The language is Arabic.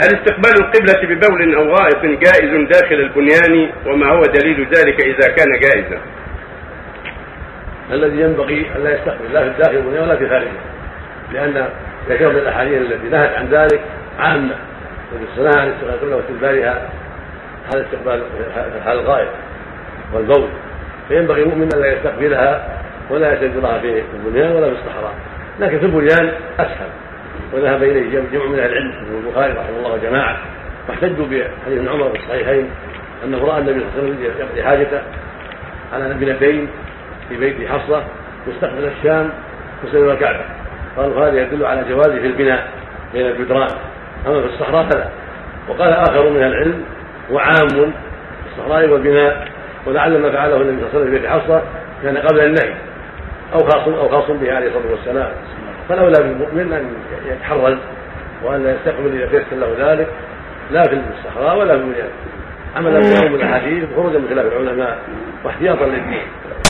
هل استقبال القبلة ببول أو غائط جائز داخل البنيان؟ وما هو دليل ذلك إذا كان جائزا؟ الذي ينبغي أن لا يستقبل لا في الداخل البنيان ولا في خارجه. لأن كثير من الأحاديث التي نهت عن ذلك عامة الصلاة عن استقبال واستقبالها هذا استقبال حال الغائط والبول. فينبغي المؤمن أن لا يستقبلها ولا يستقبلها في البنيان ولا في الصحراء. لكن في البنيان أسهل. وذهب إليه جمع من أهل العلم من البخاري رحمه الله وجماعه واحتجوا بحديث ابن عمر في الصحيحين انه راى النبي صلى الله عليه وسلم يقضي حاجته على ابنتين في بيت حصه مستقبل الشام مستقبل الكعبة. قالوا هذا يدل على جوازه في البناء بين الجدران أما في الصحراء فلا. وقال آخر من العلم وعام في الصحراء والبناء ولعل ما فعله النبي صلى الله عليه وسلم في بيت حصه كان قبل النهي. أو خاص أو خاص به عليه الصلاة والسلام. فلولا بالمؤمن أن يتحرز وأن لا يستقبل اذا تيسر له ذلك لا في الصحراء ولا في المدينة عملا بعموم الاحاديث وخروجا من خلاف العلماء واحتياطا للدين.